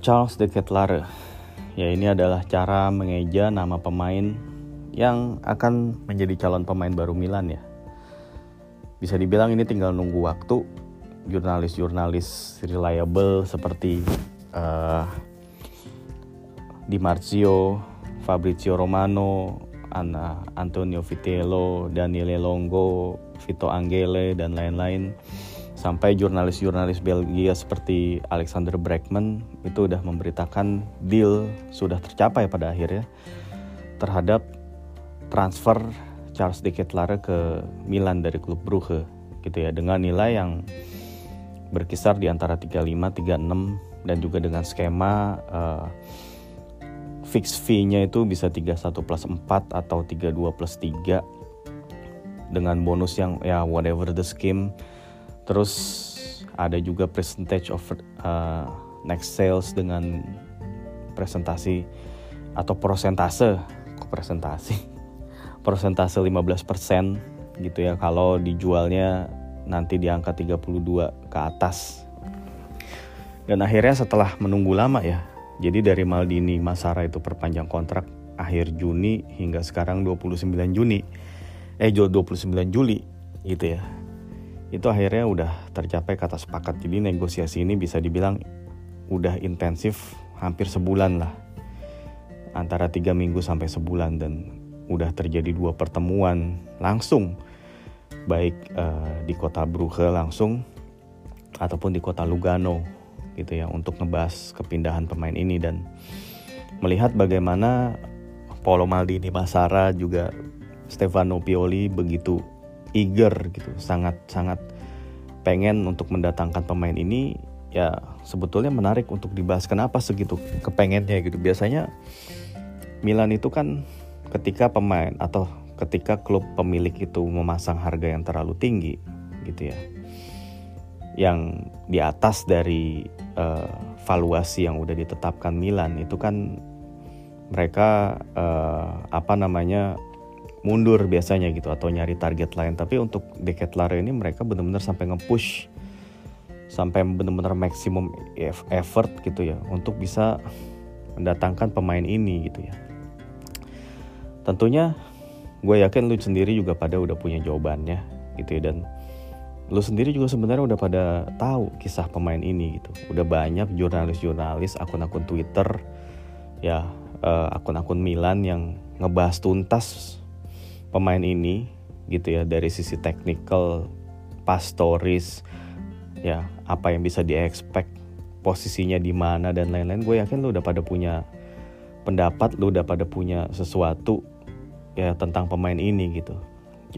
Charles de Ketelaere. Ya ini adalah cara mengeja nama pemain yang akan menjadi calon pemain baru Milan ya. Bisa dibilang ini tinggal nunggu waktu jurnalis-jurnalis reliable seperti uh, Di Marzio, Fabrizio Romano, Anna, Antonio Vitello, Daniele Longo, Vito Angele dan lain-lain sampai jurnalis-jurnalis Belgia seperti Alexander Breckman itu udah memberitakan deal sudah tercapai pada akhirnya terhadap transfer Charles de Ketelaere ke Milan dari klub Brugge gitu ya dengan nilai yang berkisar di antara 35 36 dan juga dengan skema uh, fix fee-nya itu bisa 31 plus 4 atau 32 plus 3 dengan bonus yang ya whatever the scheme Terus ada juga percentage of uh, next sales dengan presentasi atau persentase kok presentasi persentase 15% gitu ya. Kalau dijualnya nanti di angka 32 ke atas. Dan akhirnya setelah menunggu lama ya jadi dari Maldini Masara itu perpanjang kontrak akhir Juni hingga sekarang 29 Juni. Eh 29 Juli gitu ya itu akhirnya udah tercapai kata sepakat. Jadi negosiasi ini bisa dibilang udah intensif hampir sebulan lah. Antara tiga minggu sampai sebulan dan udah terjadi dua pertemuan langsung. Baik uh, di kota Brugge langsung ataupun di kota Lugano gitu ya untuk ngebahas kepindahan pemain ini dan melihat bagaimana Paulo Maldini Masara juga Stefano Pioli begitu eager gitu, sangat sangat pengen untuk mendatangkan pemain ini ya sebetulnya menarik untuk dibahas kenapa segitu kepengennya gitu. Biasanya Milan itu kan ketika pemain atau ketika klub pemilik itu memasang harga yang terlalu tinggi gitu ya. Yang di atas dari uh, valuasi yang udah ditetapkan Milan itu kan mereka uh, apa namanya mundur biasanya gitu atau nyari target lain. Tapi untuk Decade Lare ini mereka benar-benar sampai nge-push sampai benar-benar maksimum effort gitu ya untuk bisa mendatangkan pemain ini gitu ya. Tentunya gue yakin lu sendiri juga pada udah punya jawabannya gitu ya. Dan lu sendiri juga sebenarnya udah pada tahu kisah pemain ini gitu. Udah banyak jurnalis-jurnalis akun-akun Twitter ya uh, akun-akun Milan yang ngebahas tuntas pemain ini gitu ya dari sisi technical, pastoris, ya apa yang bisa di expect posisinya di mana dan lain-lain gue yakin lu udah pada punya pendapat lu udah pada punya sesuatu ya tentang pemain ini gitu.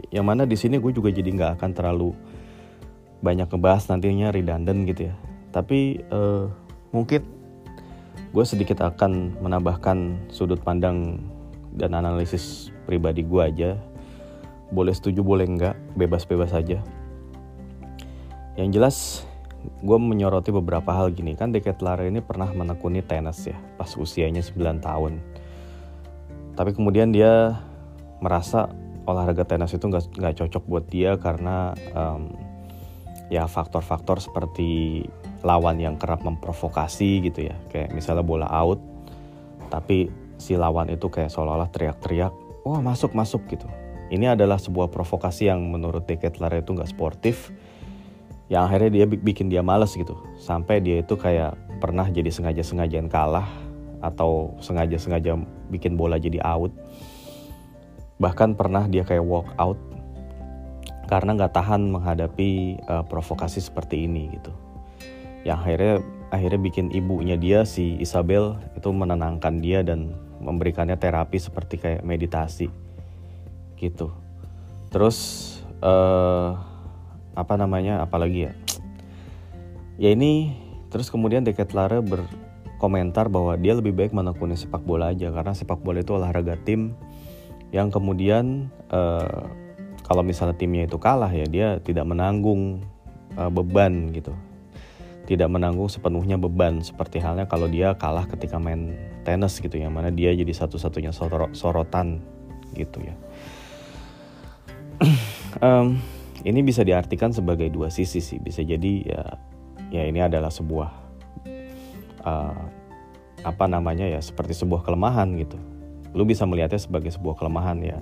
Yang mana di sini gue juga jadi nggak akan terlalu banyak ngebahas nantinya redundant gitu ya. Tapi uh, mungkin gue sedikit akan menambahkan sudut pandang dan analisis pribadi gue aja boleh setuju boleh enggak bebas-bebas aja. Yang jelas gue menyoroti beberapa hal gini. Kan Deket Lara ini pernah menekuni tenis ya pas usianya 9 tahun. Tapi kemudian dia merasa olahraga tenis itu nggak nggak cocok buat dia karena um, ya faktor-faktor seperti lawan yang kerap memprovokasi gitu ya. Kayak misalnya bola out tapi si lawan itu kayak seolah-olah teriak-teriak wah masuk masuk gitu. Ini adalah sebuah provokasi yang menurut Decathlon itu nggak sportif yang akhirnya dia bikin dia males gitu. Sampai dia itu kayak pernah jadi sengaja-sengajaan kalah atau sengaja-sengaja bikin bola jadi out. Bahkan pernah dia kayak walk out karena nggak tahan menghadapi uh, provokasi seperti ini gitu. Yang akhirnya akhirnya bikin ibunya dia si Isabel itu menenangkan dia dan memberikannya terapi seperti kayak meditasi gitu. Terus uh, apa namanya apalagi ya? Ya ini terus kemudian Deket Lara berkomentar bahwa dia lebih baik menekuni sepak bola aja karena sepak bola itu olahraga tim yang kemudian uh, kalau misalnya timnya itu kalah ya dia tidak menanggung uh, beban gitu. Tidak menanggung sepenuhnya beban seperti halnya kalau dia kalah ketika main tenis gitu ya mana dia jadi satu-satunya sorotan gitu ya. Um, ini bisa diartikan sebagai dua sisi sih. Bisa jadi ya ya ini adalah sebuah uh, apa namanya ya seperti sebuah kelemahan gitu. Lu bisa melihatnya sebagai sebuah kelemahan ya.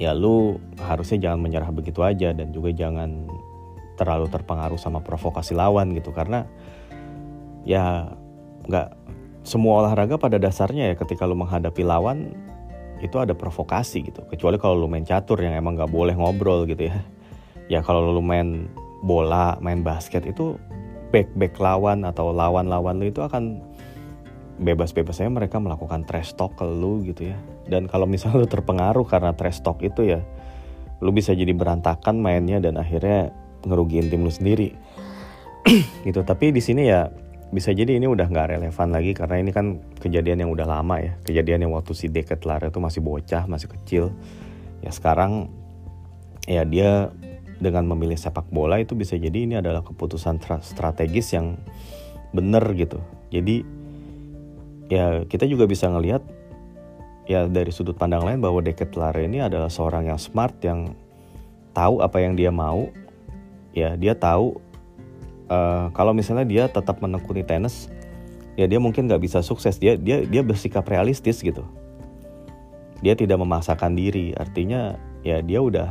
Ya lu harusnya jangan menyerah begitu aja dan juga jangan terlalu terpengaruh sama provokasi lawan gitu. Karena ya nggak semua olahraga pada dasarnya ya ketika lu menghadapi lawan itu ada provokasi gitu. Kecuali kalau lu main catur yang emang nggak boleh ngobrol gitu ya. Ya kalau lu main bola main basket itu back back lawan atau lawan-lawan lu itu akan bebas-bebasnya mereka melakukan trash talk ke lu gitu ya. Dan kalau misalnya lu terpengaruh karena trash talk itu ya lu bisa jadi berantakan mainnya dan akhirnya ngerugiin tim lu sendiri. Gitu. Tapi di sini ya bisa jadi ini udah nggak relevan lagi karena ini kan kejadian yang udah lama ya. Kejadian yang waktu si Deket Lara itu masih bocah masih kecil. Ya sekarang ya dia dengan memilih sepak bola itu bisa jadi ini adalah keputusan strategis yang bener gitu. Jadi ya kita juga bisa ngelihat ya dari sudut pandang lain bahwa Deket Lara ini adalah seorang yang smart yang tahu apa yang dia mau. Ya dia tahu uh, kalau misalnya dia tetap menekuni tenis ya dia mungkin nggak bisa sukses. Dia dia dia bersikap realistis gitu. Dia tidak memaksakan diri. Artinya ya dia udah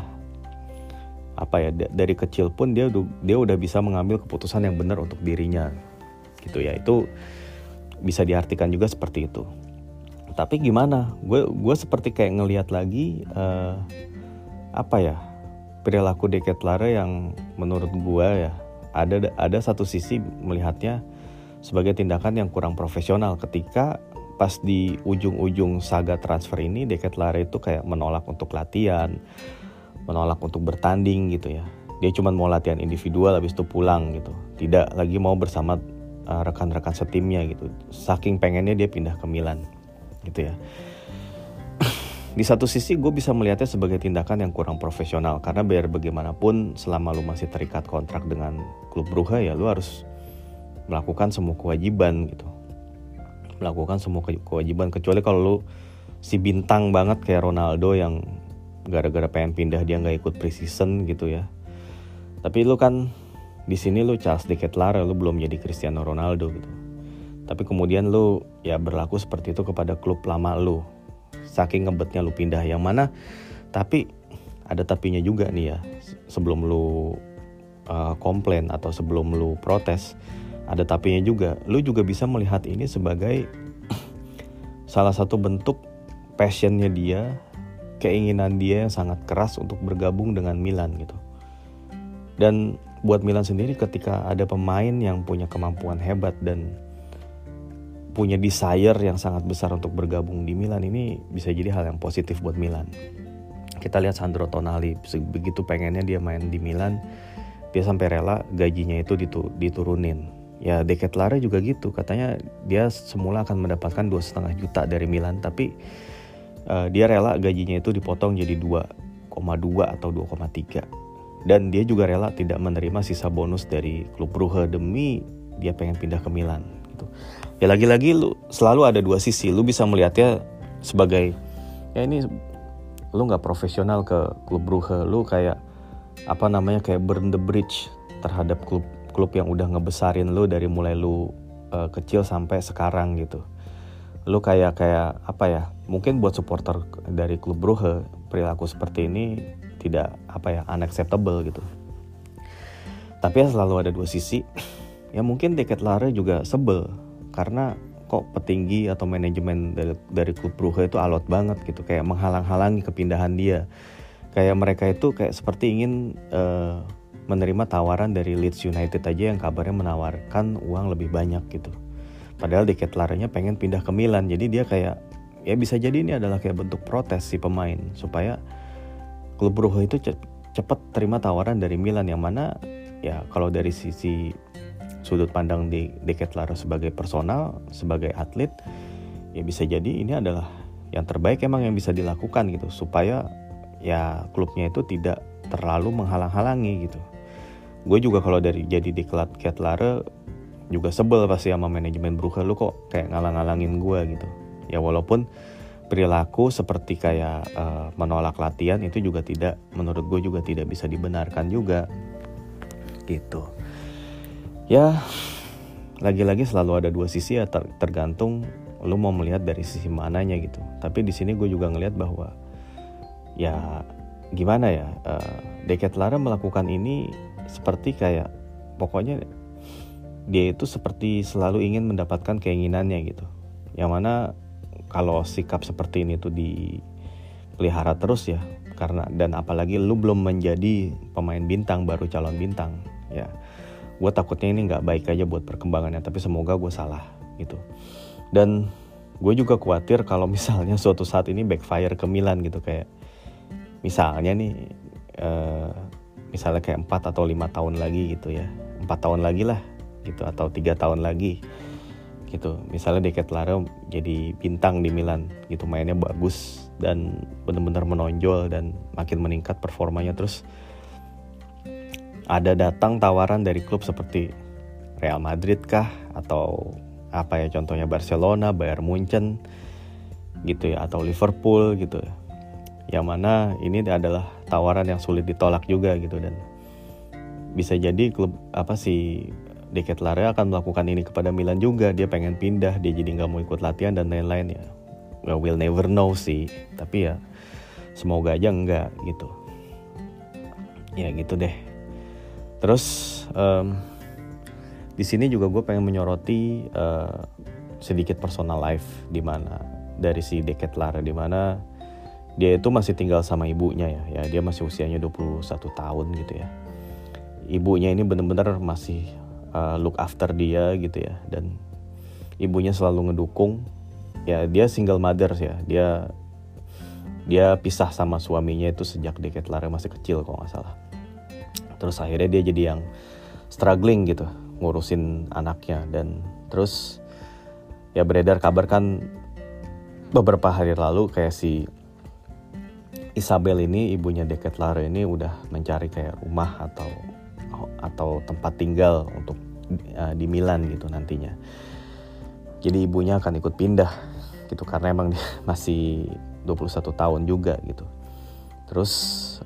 apa ya dari kecil pun dia dia udah bisa mengambil keputusan yang benar untuk dirinya. Gitu ya itu bisa diartikan juga seperti itu. Tapi gimana? Gue gue seperti kayak ngelihat lagi uh, apa ya perilaku Deket Lara yang menurut gua ya ada ada satu sisi melihatnya sebagai tindakan yang kurang profesional ketika pas di ujung-ujung saga transfer ini Deket Lara itu kayak menolak untuk latihan, menolak untuk bertanding gitu ya. Dia cuma mau latihan individual habis itu pulang gitu. Tidak lagi mau bersama uh, rekan-rekan setimnya gitu. Saking pengennya dia pindah ke Milan gitu ya di satu sisi gue bisa melihatnya sebagai tindakan yang kurang profesional. Karena biar bagaimanapun selama lu masih terikat kontrak dengan klub Brugge ya lu harus melakukan semua kewajiban gitu. Melakukan semua kewajiban. Kecuali kalau lu si bintang banget kayak Ronaldo yang gara-gara pengen pindah dia nggak ikut preseason gitu ya. Tapi lu kan di sini lu Charles de Ketelaere lu belum jadi Cristiano Ronaldo gitu. Tapi kemudian lu ya berlaku seperti itu kepada klub lama lu saking ngebetnya lu pindah yang mana tapi ada tapinya juga nih ya. Sebelum lu uh, komplain atau sebelum lu protes ada tapinya juga. Lu juga bisa melihat ini sebagai salah satu bentuk passionnya dia keinginan dia yang sangat keras untuk bergabung dengan Milan gitu. Dan buat Milan sendiri ketika ada pemain yang punya kemampuan hebat dan punya desire yang sangat besar untuk bergabung di Milan ini bisa jadi hal yang positif buat Milan. Kita lihat Sandro Tonali begitu pengennya dia main di Milan, dia sampai rela gajinya itu diturunin. Ya Deket Lara juga gitu, katanya dia semula akan mendapatkan dua setengah juta dari Milan, tapi uh, dia rela gajinya itu dipotong jadi 2,2 atau 2,3 dan dia juga rela tidak menerima sisa bonus dari klub Brugge demi dia pengen pindah ke Milan gitu ya lagi-lagi lu selalu ada dua sisi. Lu bisa melihatnya sebagai ya ini lu nggak profesional ke klub Brugge lu kayak apa namanya kayak burn the bridge terhadap klub klub yang udah ngebesarin lu dari mulai lu uh, kecil sampai sekarang gitu. Lu kayak kayak apa ya mungkin buat supporter dari klub Brugge perilaku seperti ini tidak apa ya unacceptable gitu. Tapi ya selalu ada dua sisi ya mungkin Deket Lare juga sebel karena kok petinggi atau manajemen dari, dari klub Brugge itu alot banget gitu. Kayak menghalang-halangi kepindahan dia. Kayak mereka itu kayak seperti ingin uh, menerima tawaran dari Leeds United aja yang kabarnya menawarkan uang lebih banyak gitu. Padahal Deket Larenya pengen pindah ke Milan. Jadi dia kayak ya bisa jadi ini adalah kayak bentuk protes si pemain. Supaya klub Brugge itu cepat terima tawaran dari Milan. Yang mana ya kalau dari sisi sudut pandang di Decathlon sebagai personal, sebagai atlet, ya bisa jadi ini adalah yang terbaik emang yang bisa dilakukan gitu supaya ya klubnya itu tidak terlalu menghalang-halangi gitu. Gue juga kalau dari jadi di Ketlare juga sebel pasti sama manajemen Brugge lu kok kayak ngalang-ngalangin gue gitu. Ya walaupun perilaku seperti kayak uh, menolak latihan itu juga tidak menurut gue juga tidak bisa dibenarkan juga gitu ya lagi-lagi selalu ada dua sisi ya ter tergantung lu mau melihat dari sisi mananya gitu. Tapi di sini gue juga ngelihat bahwa ya gimana ya uh, Deket Lara melakukan ini seperti kayak pokoknya dia itu seperti selalu ingin mendapatkan keinginannya gitu. Yang mana kalau sikap seperti ini tuh dipelihara terus ya karena dan apalagi lu belum menjadi pemain bintang baru calon bintang ya gue takutnya ini nggak baik aja buat perkembangannya tapi semoga gue salah gitu. Dan gue juga khawatir kalau misalnya suatu saat ini backfire ke Milan gitu. Kayak misalnya nih uh, misalnya kayak empat atau lima tahun lagi gitu ya. Empat tahun lagi lah gitu atau tiga tahun lagi gitu. Misalnya Deket Lara jadi bintang di Milan gitu. Mainnya bagus dan benar-benar menonjol dan makin meningkat performanya. Terus ada datang tawaran dari klub seperti Real Madrid kah? Atau apa ya contohnya Barcelona, Bayern Munchen gitu ya atau Liverpool gitu ya. Yang mana ini adalah tawaran yang sulit ditolak juga gitu. Dan bisa jadi klub apa sih Deket Lare akan melakukan ini kepada Milan juga. Dia pengen pindah dia jadi nggak mau ikut latihan dan lain-lain ya. Well, we'll never know sih. Tapi ya semoga aja enggak gitu. Ya gitu deh terus um, di sini juga gue pengen menyoroti uh, sedikit personal life di mana dari si Deket Lara di mana dia itu masih tinggal sama ibunya ya. Ya dia masih usianya 21 tahun gitu ya. Ibunya ini bener-bener masih uh, look after dia gitu ya. Dan ibunya selalu ngedukung. Ya dia single mother ya. Dia dia pisah sama suaminya itu sejak Deket Lara masih kecil kalau nggak salah terus akhirnya dia jadi yang struggling gitu ngurusin anaknya dan terus ya beredar kabar kan beberapa hari lalu kayak si Isabel ini ibunya Deket Lara ini udah mencari kayak rumah atau atau tempat tinggal untuk uh, di Milan gitu nantinya. Jadi ibunya akan ikut pindah gitu karena emang dia masih 21 tahun juga gitu. Terus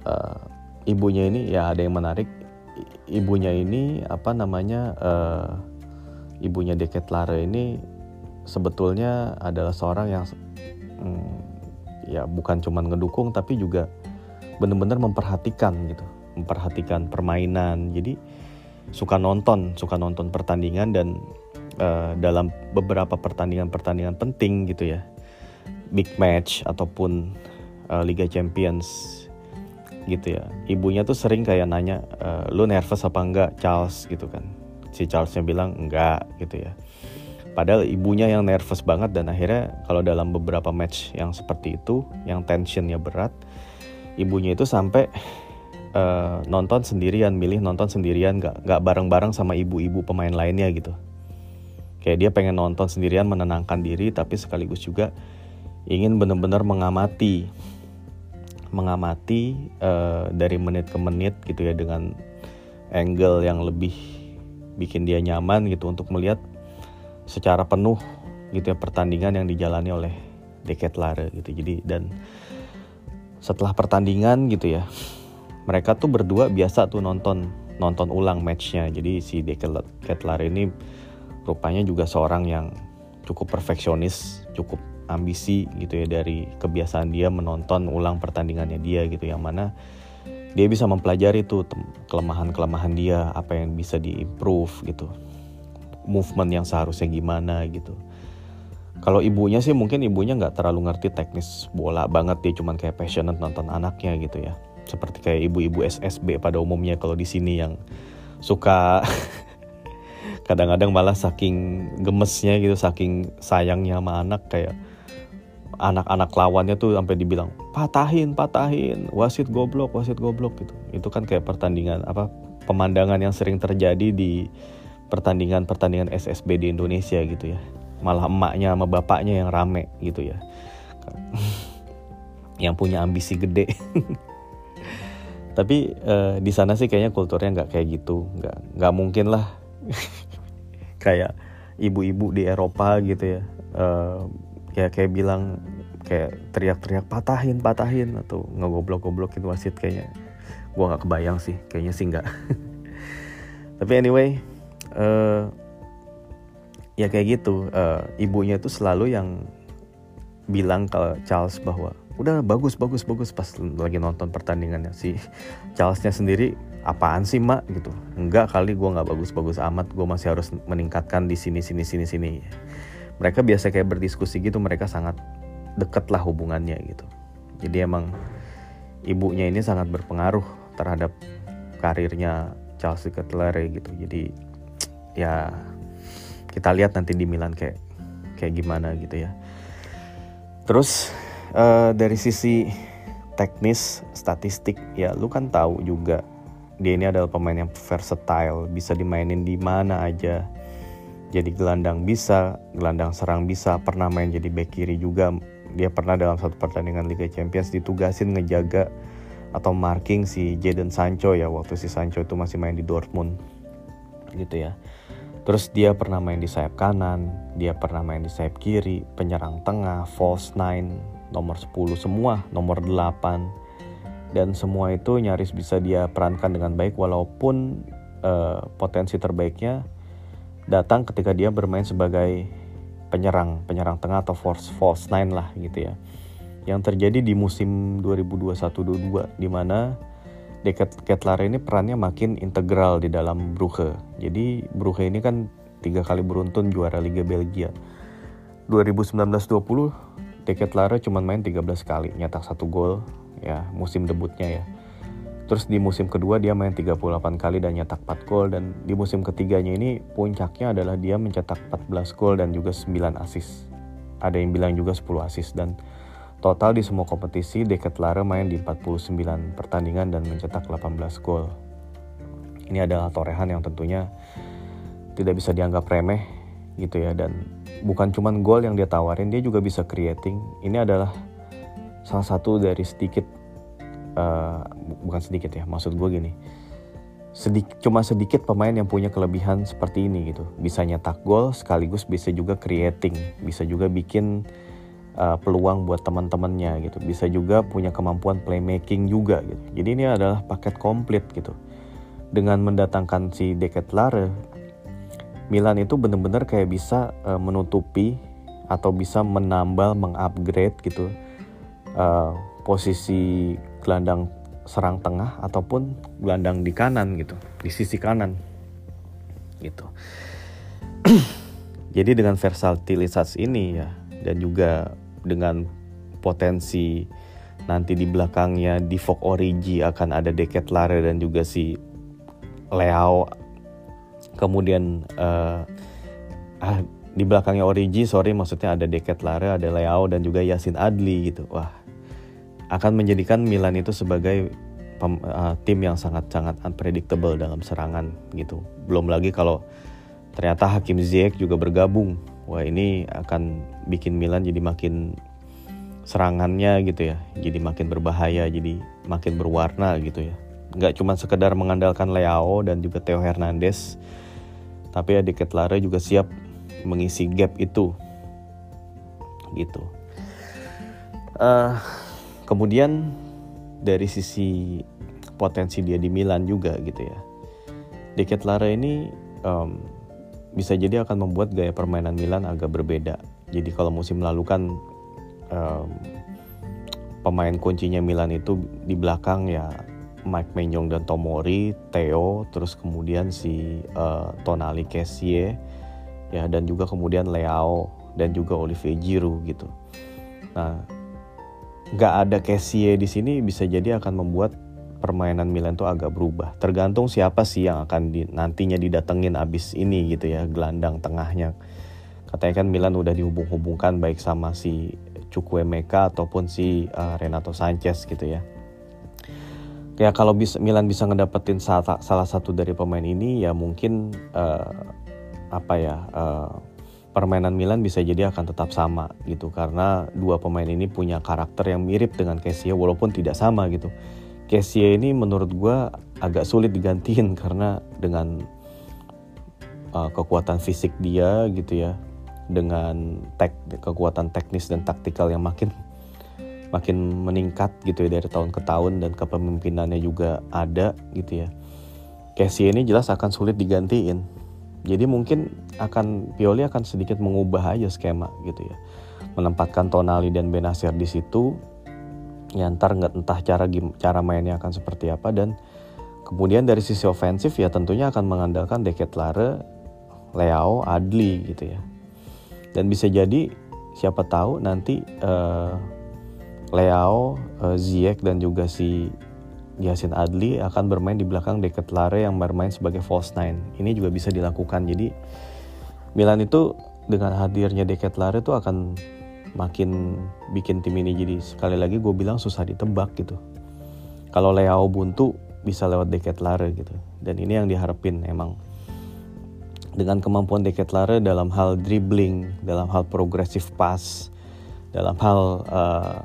uh, ibunya ini ya ada yang menarik. Ibunya ini apa namanya uh, ibunya Deket Lara ini sebetulnya adalah seorang yang um, ya bukan cuma ngedukung tapi juga benar-benar memperhatikan gitu. Memperhatikan permainan. Jadi suka nonton suka nonton pertandingan dan uh, dalam beberapa pertandingan-pertandingan penting gitu ya. Big match ataupun uh, Liga Champions gitu ya. Ibunya tuh sering kayak nanya e, lu nervous apa enggak Charles? gitu kan. Si Charlesnya bilang enggak gitu ya. Padahal ibunya yang nervous banget dan akhirnya kalau dalam beberapa match yang seperti itu yang tensionnya berat ibunya itu sampai uh, nonton sendirian milih nonton sendirian nggak nggak bareng-bareng sama ibu-ibu pemain lainnya gitu. Kayak dia pengen nonton sendirian menenangkan diri tapi sekaligus juga ingin benar-benar mengamati mengamati uh, dari menit ke menit gitu ya dengan angle yang lebih bikin dia nyaman gitu untuk melihat secara penuh gitu ya pertandingan yang dijalani oleh Deket Lare gitu. Jadi dan setelah pertandingan gitu ya mereka tuh berdua biasa tuh nonton nonton ulang matchnya. Jadi si Deket Lare ini rupanya juga seorang yang cukup perfeksionis cukup ambisi gitu ya dari kebiasaan dia menonton ulang pertandingannya dia gitu yang mana dia bisa mempelajari tuh kelemahan-kelemahan dia apa yang bisa diimprove gitu movement yang seharusnya gimana gitu. Kalau ibunya sih mungkin ibunya nggak terlalu ngerti teknis bola banget dia cuman kayak passionate nonton anaknya gitu ya. Seperti kayak ibu-ibu SSB pada umumnya kalau di sini yang suka kadang-kadang malah saking gemesnya gitu saking sayangnya sama anak kayak anak-anak lawannya tuh sampai dibilang patahin patahin wasit goblok wasit goblok gitu. Itu kan kayak pertandingan apa pemandangan yang sering terjadi di pertandingan-pertandingan SSB di Indonesia gitu ya. Malah emaknya sama bapaknya yang rame gitu ya. Yang punya ambisi gede. Tapi uh, di sana sih kayaknya kulturnya nggak kayak gitu. Nggak nggak mungkin lah. Kayak ibu-ibu di Eropa gitu ya uh, ya kayak bilang kayak teriak-teriak patahin patahin atau ngegoblok-goblokin wasit kayaknya. Gue nggak kebayang sih kayaknya sih nggak. Tapi anyway uh, ya kayak gitu. Uh, ibunya tuh selalu yang bilang ke Charles bahwa udah bagus bagus bagus pas lagi nonton pertandingannya. Si Charlesnya sendiri apaan sih mak? Gitu. Enggak kali gue nggak bagus bagus amat gue masih harus meningkatkan di sini sini sini sini mereka biasa kayak berdiskusi gitu mereka sangat deket lah hubungannya gitu. Jadi emang ibunya ini sangat berpengaruh terhadap karirnya Charles Leclerc gitu. Jadi ya kita lihat nanti di Milan kayak kayak gimana gitu ya. Terus uh, dari sisi teknis statistik ya lu kan tahu juga dia ini adalah pemain yang versatile bisa dimainin di mana aja jadi gelandang bisa gelandang serang bisa pernah main jadi back kiri juga. Dia pernah dalam satu pertandingan Liga Champions ditugasin ngejaga atau marking si Jadon Sancho ya waktu si Sancho itu masih main di Dortmund gitu ya. Terus dia pernah main di sayap kanan, dia pernah main di sayap kiri, penyerang tengah, false nine, nomor 10 semua, nomor 8 dan semua itu nyaris bisa dia perankan dengan baik walaupun uh, potensi terbaiknya datang ketika dia bermain sebagai penyerang, penyerang tengah atau false false nine lah gitu ya. Yang terjadi di musim 2021-22 di mana Dekat Kettler ini perannya makin integral di dalam Brugge. Jadi Brugge ini kan tiga kali beruntun juara Liga Belgia. 2019-20 Deket Lara cuma main 13 kali, nyetak satu gol ya musim debutnya ya. Terus di musim kedua dia main 38 kali dan nyetak 4 gol dan di musim ketiganya ini puncaknya adalah dia mencetak 14 gol dan juga 9 assist. Ada yang bilang juga 10 assist dan total di semua kompetisi Deket Lara main di 49 pertandingan dan mencetak 18 gol. Ini adalah torehan yang tentunya tidak bisa dianggap remeh gitu ya dan bukan cuman gol yang dia tawarin dia juga bisa creating ini adalah salah satu dari sedikit uh, bukan sedikit ya maksud gue gini. Sedik, cuma sedikit pemain yang punya kelebihan seperti ini gitu. Bisa nyetak gol sekaligus bisa juga creating. Bisa juga bikin uh, peluang buat teman-temannya gitu. Bisa juga punya kemampuan playmaking juga gitu. Jadi ini adalah paket komplit gitu. Dengan mendatangkan si Deket Lare Milan itu bener-bener kayak bisa uh, menutupi atau bisa menambal, mengupgrade gitu uh, posisi gelandang serang tengah ataupun gelandang di kanan gitu, di sisi kanan gitu. Jadi dengan versatilisasi ini ya dan juga dengan potensi nanti di belakangnya di Fok Origi akan ada Deket Lare dan juga si Leo kemudian uh, ah, di belakangnya Origi sorry maksudnya ada Deket Lara ada Leao dan juga Yasin Adli gitu wah akan menjadikan Milan itu sebagai pem, uh, tim yang sangat-sangat unpredictable dalam serangan gitu. Belum lagi kalau ternyata Hakim Ziyech juga bergabung. Wah ini akan bikin Milan jadi makin serangannya gitu ya. Jadi makin berbahaya jadi makin berwarna gitu ya. Nggak cuma sekedar mengandalkan Leao dan juga Theo Hernandez tapi Adik Lara juga siap mengisi gap itu gitu. Uh, kemudian dari sisi potensi dia di Milan juga gitu ya Deket Lara ini um, bisa jadi akan membuat gaya permainan Milan agak berbeda jadi kalau musim lalu kan um, pemain kuncinya Milan itu di belakang ya Mike Menyong dan Tomori, Theo, terus kemudian si uh, Tonali Kessie, ya dan juga kemudian Leao dan juga Olivier Giroud gitu. Nah, nggak ada Kessie di sini bisa jadi akan membuat permainan Milan tuh agak berubah. Tergantung siapa sih yang akan di, nantinya didatengin abis ini gitu ya, gelandang tengahnya. Katanya kan Milan udah dihubung-hubungkan baik sama si Chukwuemeka ataupun si uh, Renato Sanchez gitu ya ya kalau bisa Milan bisa ngedapetin salah, salah satu dari pemain ini ya mungkin uh, apa ya uh, permainan Milan bisa jadi akan tetap sama gitu karena dua pemain ini punya karakter yang mirip dengan Kessie walaupun tidak sama gitu. Kessie ini menurut gue agak sulit digantiin karena dengan uh, kekuatan fisik dia gitu ya dengan tek kekuatan teknis dan taktikal yang makin makin meningkat gitu ya dari tahun ke tahun dan kepemimpinannya juga ada gitu ya. Casey ini jelas akan sulit digantiin jadi mungkin akan Pioli akan sedikit mengubah aja skema gitu ya. Menempatkan Tonali dan Benasir di situ. Ya ntar nggak entah cara cara mainnya akan seperti apa. Dan kemudian dari sisi ofensif ya tentunya akan mengandalkan Deket Lare, Leao, Adli gitu ya. Dan bisa jadi siapa tahu nanti uh, Leao, uh, Ziyech dan juga si Yasin Adli akan bermain di belakang Deket Lare yang bermain sebagai false nine. Ini juga bisa dilakukan. Jadi Milan itu dengan hadirnya Deket Lare itu akan makin bikin tim ini jadi sekali lagi gue bilang susah ditebak gitu. Kalau Leao buntu bisa lewat Deket Lare gitu. Dan ini yang diharapin emang dengan kemampuan Deket Lare dalam hal dribbling, dalam hal progressive pass, dalam hal uh,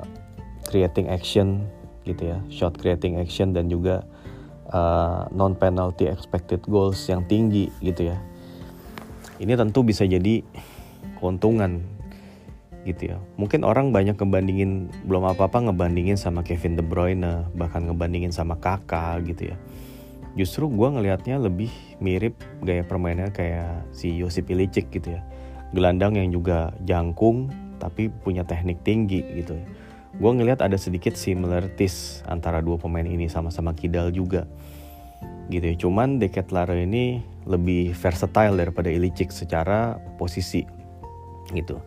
creating action gitu ya. Shot creating action dan juga uh, non penalty expected goals yang tinggi gitu ya. Ini tentu bisa jadi keuntungan gitu ya. Mungkin orang banyak ngebandingin belum apa apa ngebandingin sama Kevin De Bruyne bahkan ngebandingin sama Kakak gitu ya. Justru gue ngelihatnya lebih mirip gaya permainannya kayak si Josip Ilicic gitu ya. Gelandang yang juga jangkung tapi punya teknik tinggi gitu ya gue ngelihat ada sedikit similarities antara dua pemain ini sama-sama kidal juga gitu ya. Cuman Deket Lare ini lebih versatile daripada Ilicic secara posisi gitu.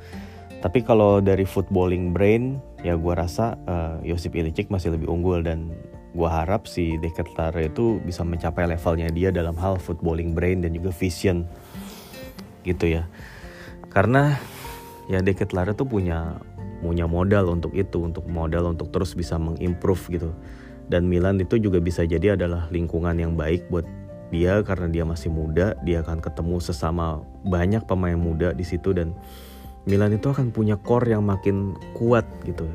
Tapi kalau dari footballing brain ya gue rasa uh, Josip Ilicic masih lebih unggul dan gue harap si Deket Lare itu bisa mencapai levelnya dia dalam hal footballing brain dan juga vision gitu ya. Karena ya Deket Lare tuh punya punya modal untuk itu, untuk modal untuk terus bisa mengimprove gitu. Dan Milan itu juga bisa jadi adalah lingkungan yang baik buat dia karena dia masih muda, dia akan ketemu sesama banyak pemain muda di situ dan Milan itu akan punya core yang makin kuat gitu.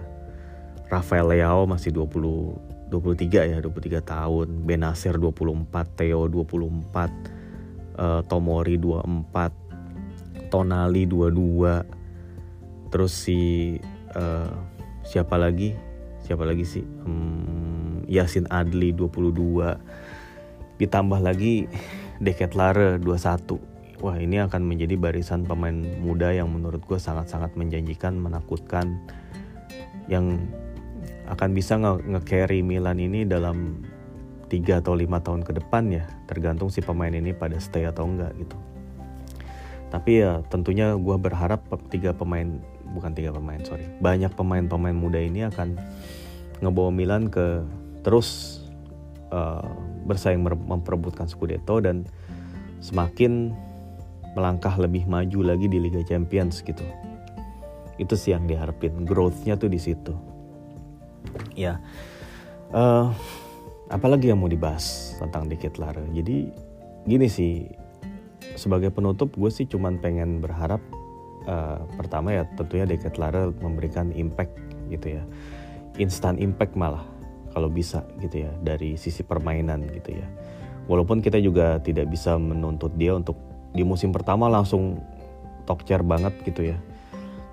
Rafael Leao masih 20 23 ya, 23 tahun, Benacer 24, Theo 24, uh, Tomori 24, Tonali 22, terus si uh, siapa lagi? Siapa lagi sih? Um, Yasin Adli 22 ditambah lagi Deket Lare 21 wah ini akan menjadi barisan pemain muda yang menurut gue sangat-sangat menjanjikan menakutkan yang akan bisa nge-carry Milan ini dalam 3 atau 5 tahun ke depan ya. Tergantung si pemain ini pada stay atau enggak gitu. Tapi ya tentunya gue berharap tiga pemain bukan tiga pemain sorry. Banyak pemain-pemain muda ini akan ngebawa Milan ke terus uh, bersaing memperebutkan Scudetto dan semakin melangkah lebih maju lagi di Liga Champions gitu. Itu sih yang diharapin. Growthnya tuh di situ. Ya uh, apalagi yang mau dibahas tentang Dikit Lara. Jadi gini sih sebagai penutup gue sih cuman pengen berharap uh, pertama ya tentunya Lara memberikan impact gitu ya. Instant impact malah kalau bisa gitu ya dari sisi permainan gitu ya. Walaupun kita juga tidak bisa menuntut dia untuk di musim pertama langsung top chair banget gitu ya.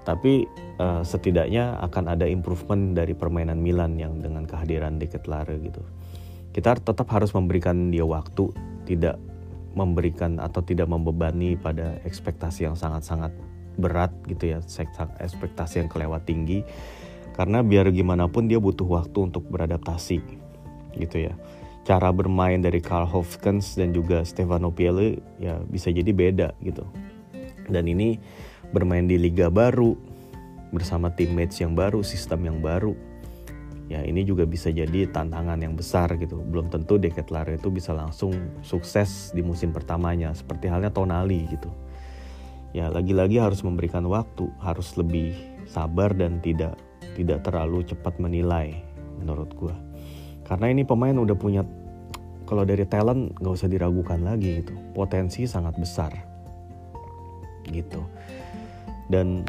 Tapi uh, setidaknya akan ada improvement dari permainan Milan yang dengan kehadiran Lara gitu. Kita tetap harus memberikan dia waktu tidak memberikan atau tidak membebani pada ekspektasi yang sangat-sangat berat gitu ya ekspektasi yang kelewat tinggi. Karena biar gimana pun dia butuh waktu untuk beradaptasi gitu ya. Cara bermain dari Karl Hofkens dan juga Stefano Piele ya bisa jadi beda gitu. Dan ini bermain di liga baru bersama teammates yang baru sistem yang baru. Ya ini juga bisa jadi tantangan yang besar gitu. Belum tentu Lare itu bisa langsung sukses di musim pertamanya seperti halnya Tonali gitu ya lagi-lagi harus memberikan waktu, harus lebih sabar dan tidak tidak terlalu cepat menilai menurut gue. Karena ini pemain udah punya kalau dari talent nggak usah diragukan lagi gitu, potensi sangat besar gitu. Dan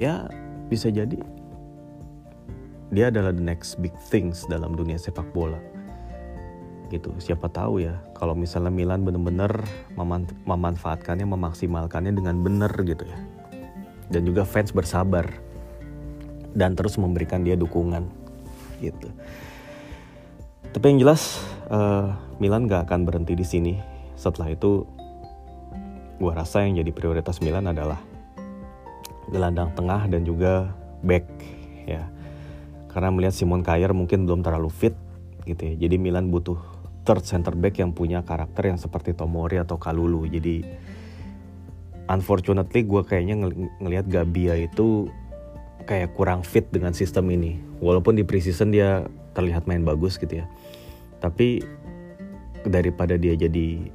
ya bisa jadi dia adalah the next big things dalam dunia sepak bola gitu siapa tahu ya kalau misalnya Milan benar-benar memanfaatkannya memaksimalkannya dengan benar gitu ya. Dan juga fans bersabar dan terus memberikan dia dukungan gitu. Tapi yang jelas uh, Milan gak akan berhenti di sini. Setelah itu gue rasa yang jadi prioritas Milan adalah gelandang tengah dan juga back ya. Karena melihat Simon Kjaer mungkin belum terlalu fit gitu ya. Jadi Milan butuh third center back yang punya karakter yang seperti Tomori atau Kalulu. Jadi unfortunately gue kayaknya ng ngelihat Gabia itu kayak kurang fit dengan sistem ini. Walaupun di preseason dia terlihat main bagus gitu ya. Tapi daripada dia jadi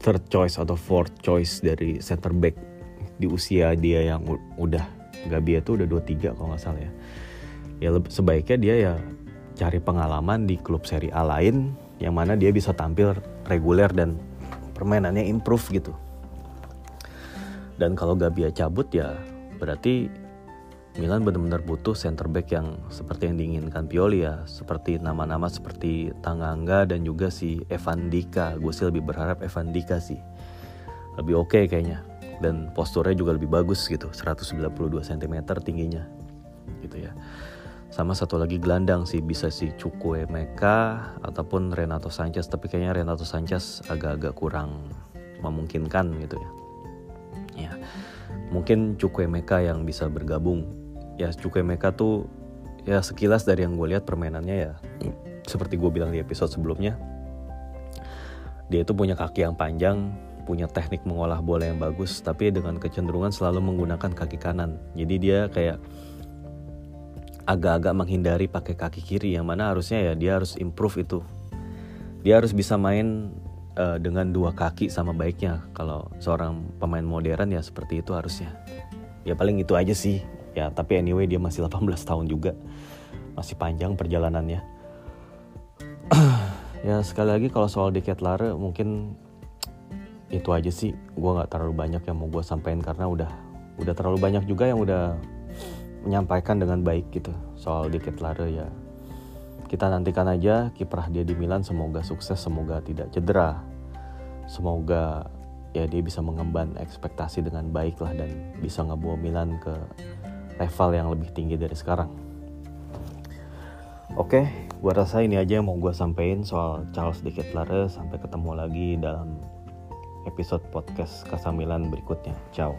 third choice atau fourth choice dari center back di usia dia yang udah Gabia tuh udah 23 kalau nggak salah ya. Ya sebaiknya dia ya cari pengalaman di klub Serie A lain yang mana dia bisa tampil reguler dan permainannya improve gitu. Dan kalau Gabia cabut ya berarti Milan benar-benar butuh center back yang seperti yang diinginkan Pioli ya. Seperti nama-nama seperti Tanganga dan juga si Evan Dika. Gue sih lebih berharap Evan Dika sih. Lebih oke okay kayaknya. Dan posturnya juga lebih bagus gitu. 192 cm tingginya. Gitu ya sama satu lagi gelandang sih bisa si Cukwe Meka ataupun Renato Sanchez tapi kayaknya Renato Sanchez agak-agak kurang memungkinkan gitu ya. Ya mungkin Meka yang bisa bergabung. Ya Meka tuh ya sekilas dari yang gue lihat permainannya ya. Seperti gue bilang di episode sebelumnya dia itu punya kaki yang panjang punya teknik mengolah bola yang bagus tapi dengan kecenderungan selalu menggunakan kaki kanan. Jadi dia kayak agak-agak menghindari pakai kaki kiri yang mana harusnya ya dia harus improve itu. Dia harus bisa main uh, dengan dua kaki sama baiknya. Kalau seorang pemain modern ya seperti itu harusnya. Ya paling itu aja sih. Ya tapi anyway dia masih 18 tahun juga. Masih panjang perjalanannya. Ya sekali lagi kalau soal Deket Lare mungkin itu aja sih. Gue nggak terlalu banyak yang mau gue sampaikan karena udah udah terlalu banyak juga yang udah menyampaikan dengan baik gitu soal Deket Lare ya kita nantikan aja kiprah dia di Milan semoga sukses semoga tidak cedera semoga ya dia bisa mengemban ekspektasi dengan baik lah dan bisa ngebawa Milan ke level yang lebih tinggi dari sekarang Oke, gue rasa ini aja yang mau gue sampaikan soal Charles de Ketelaere. Sampai ketemu lagi dalam episode podcast Kasamilan berikutnya. Ciao.